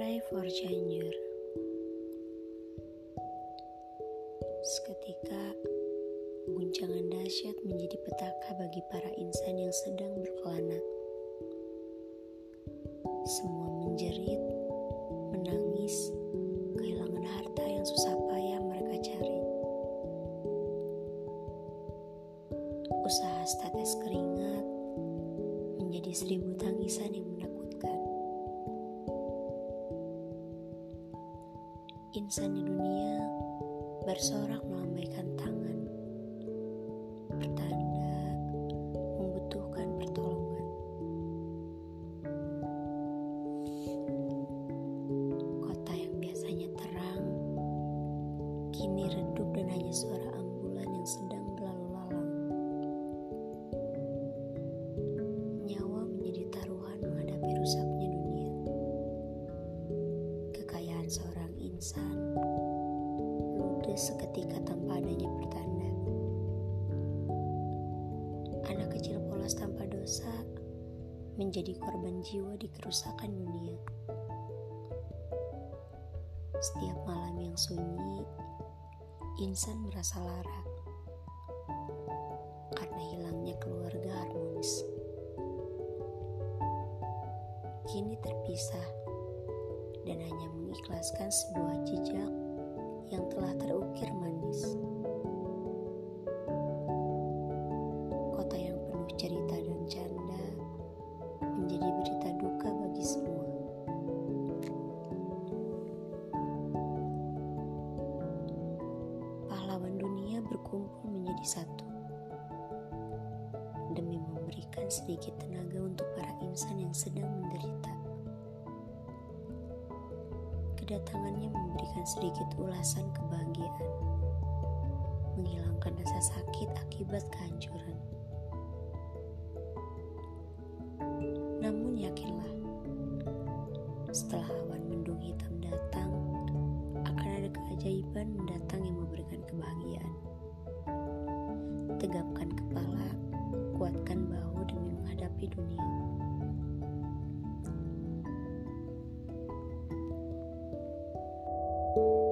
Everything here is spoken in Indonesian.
Cianjur. Seketika, guncangan dahsyat menjadi petaka bagi para insan yang sedang berkelana. Semua menjerit, menangis, kehilangan harta yang susah payah mereka cari. Usaha status keringat menjadi seribu tangisan yang Insan di dunia bersorak melambaikan tangan, bertanda membutuhkan pertolongan. Kota yang biasanya terang, kini redup dan hanya suara insan ludes seketika tanpa adanya pertanda. Anak kecil polos tanpa dosa menjadi korban jiwa di kerusakan dunia. Setiap malam yang sunyi, insan merasa lara karena hilangnya keluarga harmonis. Kini terpisah dan hanya mengikhlaskan sebuah jejak yang telah terukir manis. Kota yang penuh cerita dan canda menjadi berita duka bagi semua. Pahlawan dunia berkumpul menjadi satu demi memberikan sedikit tenaga untuk para insan yang sedang menderita. Kedatangannya memberikan sedikit ulasan kebahagiaan, menghilangkan rasa sakit akibat kehancuran. Namun yakinlah, setelah awan mendung hitam datang, akan ada keajaiban mendatang yang memberikan kebahagiaan. Tegapkan kepala, kuatkan bahu you